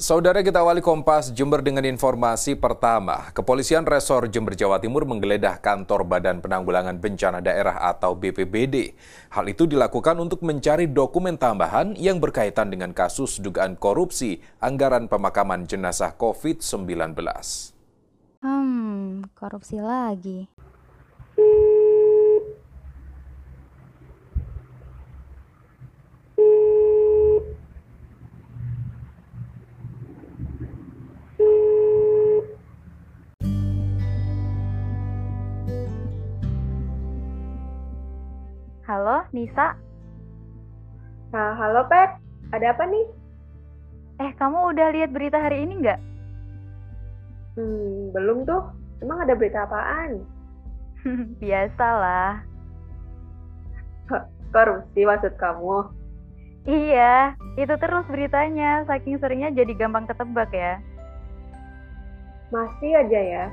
Saudara kita awali Kompas Jember dengan informasi pertama. Kepolisian Resor Jember Jawa Timur menggeledah kantor Badan Penanggulangan Bencana Daerah atau BPBD. Hal itu dilakukan untuk mencari dokumen tambahan yang berkaitan dengan kasus dugaan korupsi anggaran pemakaman jenazah COVID-19. Hmm, korupsi lagi. Halo, Nisa. Nah, halo Pek, ada apa nih? Eh, kamu udah lihat berita hari ini nggak? Hmm, belum tuh. Emang ada berita apaan? Biasalah. Korupsi maksud kamu? Iya, itu terus beritanya. Saking seringnya jadi gampang ketebak ya. Masih aja ya.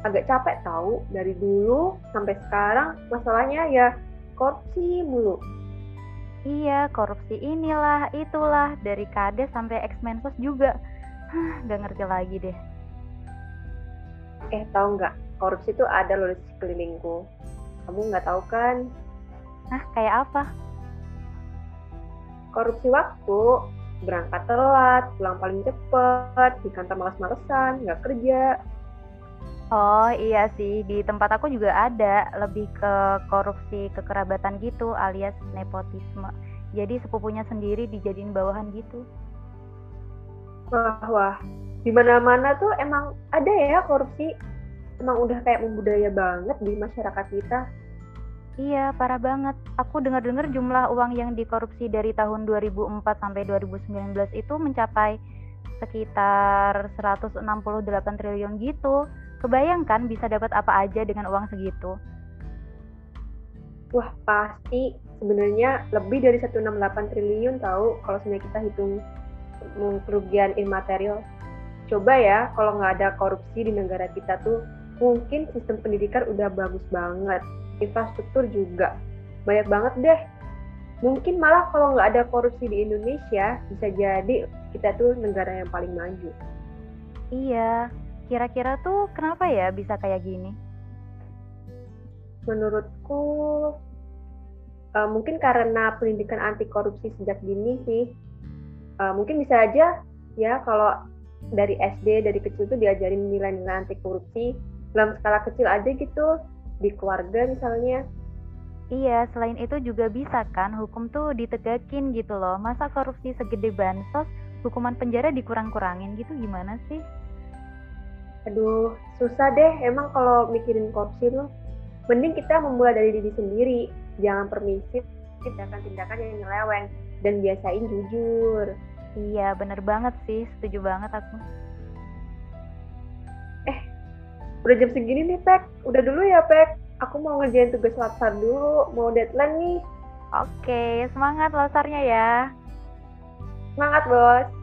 Agak capek tahu dari dulu sampai sekarang masalahnya ya korupsi mulu. Iya, korupsi inilah, itulah, dari kades sampai ex-mensos juga. Hah, gak ngerti lagi deh. Eh, tahu nggak? Korupsi itu ada loh di sekelilingku. Kamu nggak tahu kan? Hah, kayak apa? Korupsi waktu, berangkat telat, pulang paling cepet, di kantor males-malesan, nggak kerja, Oh iya sih, di tempat aku juga ada lebih ke korupsi kekerabatan gitu alias nepotisme. Jadi sepupunya sendiri dijadiin bawahan gitu. Wah, wah. Di mana-mana tuh emang ada ya korupsi. Emang udah kayak membudaya banget di masyarakat kita. Iya, parah banget. Aku dengar-dengar jumlah uang yang dikorupsi dari tahun 2004 sampai 2019 itu mencapai sekitar 168 triliun gitu. Kebayangkan bisa dapat apa aja dengan uang segitu? Wah, pasti sebenarnya lebih dari 168 triliun tahu kalau sebenarnya kita hitung kerugian imaterial. Coba ya, kalau nggak ada korupsi di negara kita tuh, mungkin sistem pendidikan udah bagus banget. Infrastruktur juga. Banyak banget deh. Mungkin malah kalau nggak ada korupsi di Indonesia, bisa jadi kita tuh negara yang paling maju. Iya, Kira-kira tuh kenapa ya bisa kayak gini? Menurutku uh, mungkin karena pendidikan anti korupsi sejak dini sih. Uh, mungkin bisa aja ya kalau dari SD dari kecil tuh diajarin nilai-nilai anti korupsi dalam skala kecil aja gitu di keluarga misalnya. Iya, selain itu juga bisa kan hukum tuh ditegakin gitu loh. Masa korupsi segede bansos, hukuman penjara dikurang-kurangin gitu gimana sih? Aduh susah deh emang kalau mikirin korupsi tuh. Mending kita memulai dari diri sendiri. Jangan permisif tindakan-tindakan yang nyeleweng. Dan biasain jujur. Iya bener banget sih. Setuju banget aku. Eh udah jam segini nih Pek. Udah dulu ya Pek. Aku mau ngerjain tugas latsar dulu. Mau deadline nih. Oke semangat lasarnya ya. Semangat bos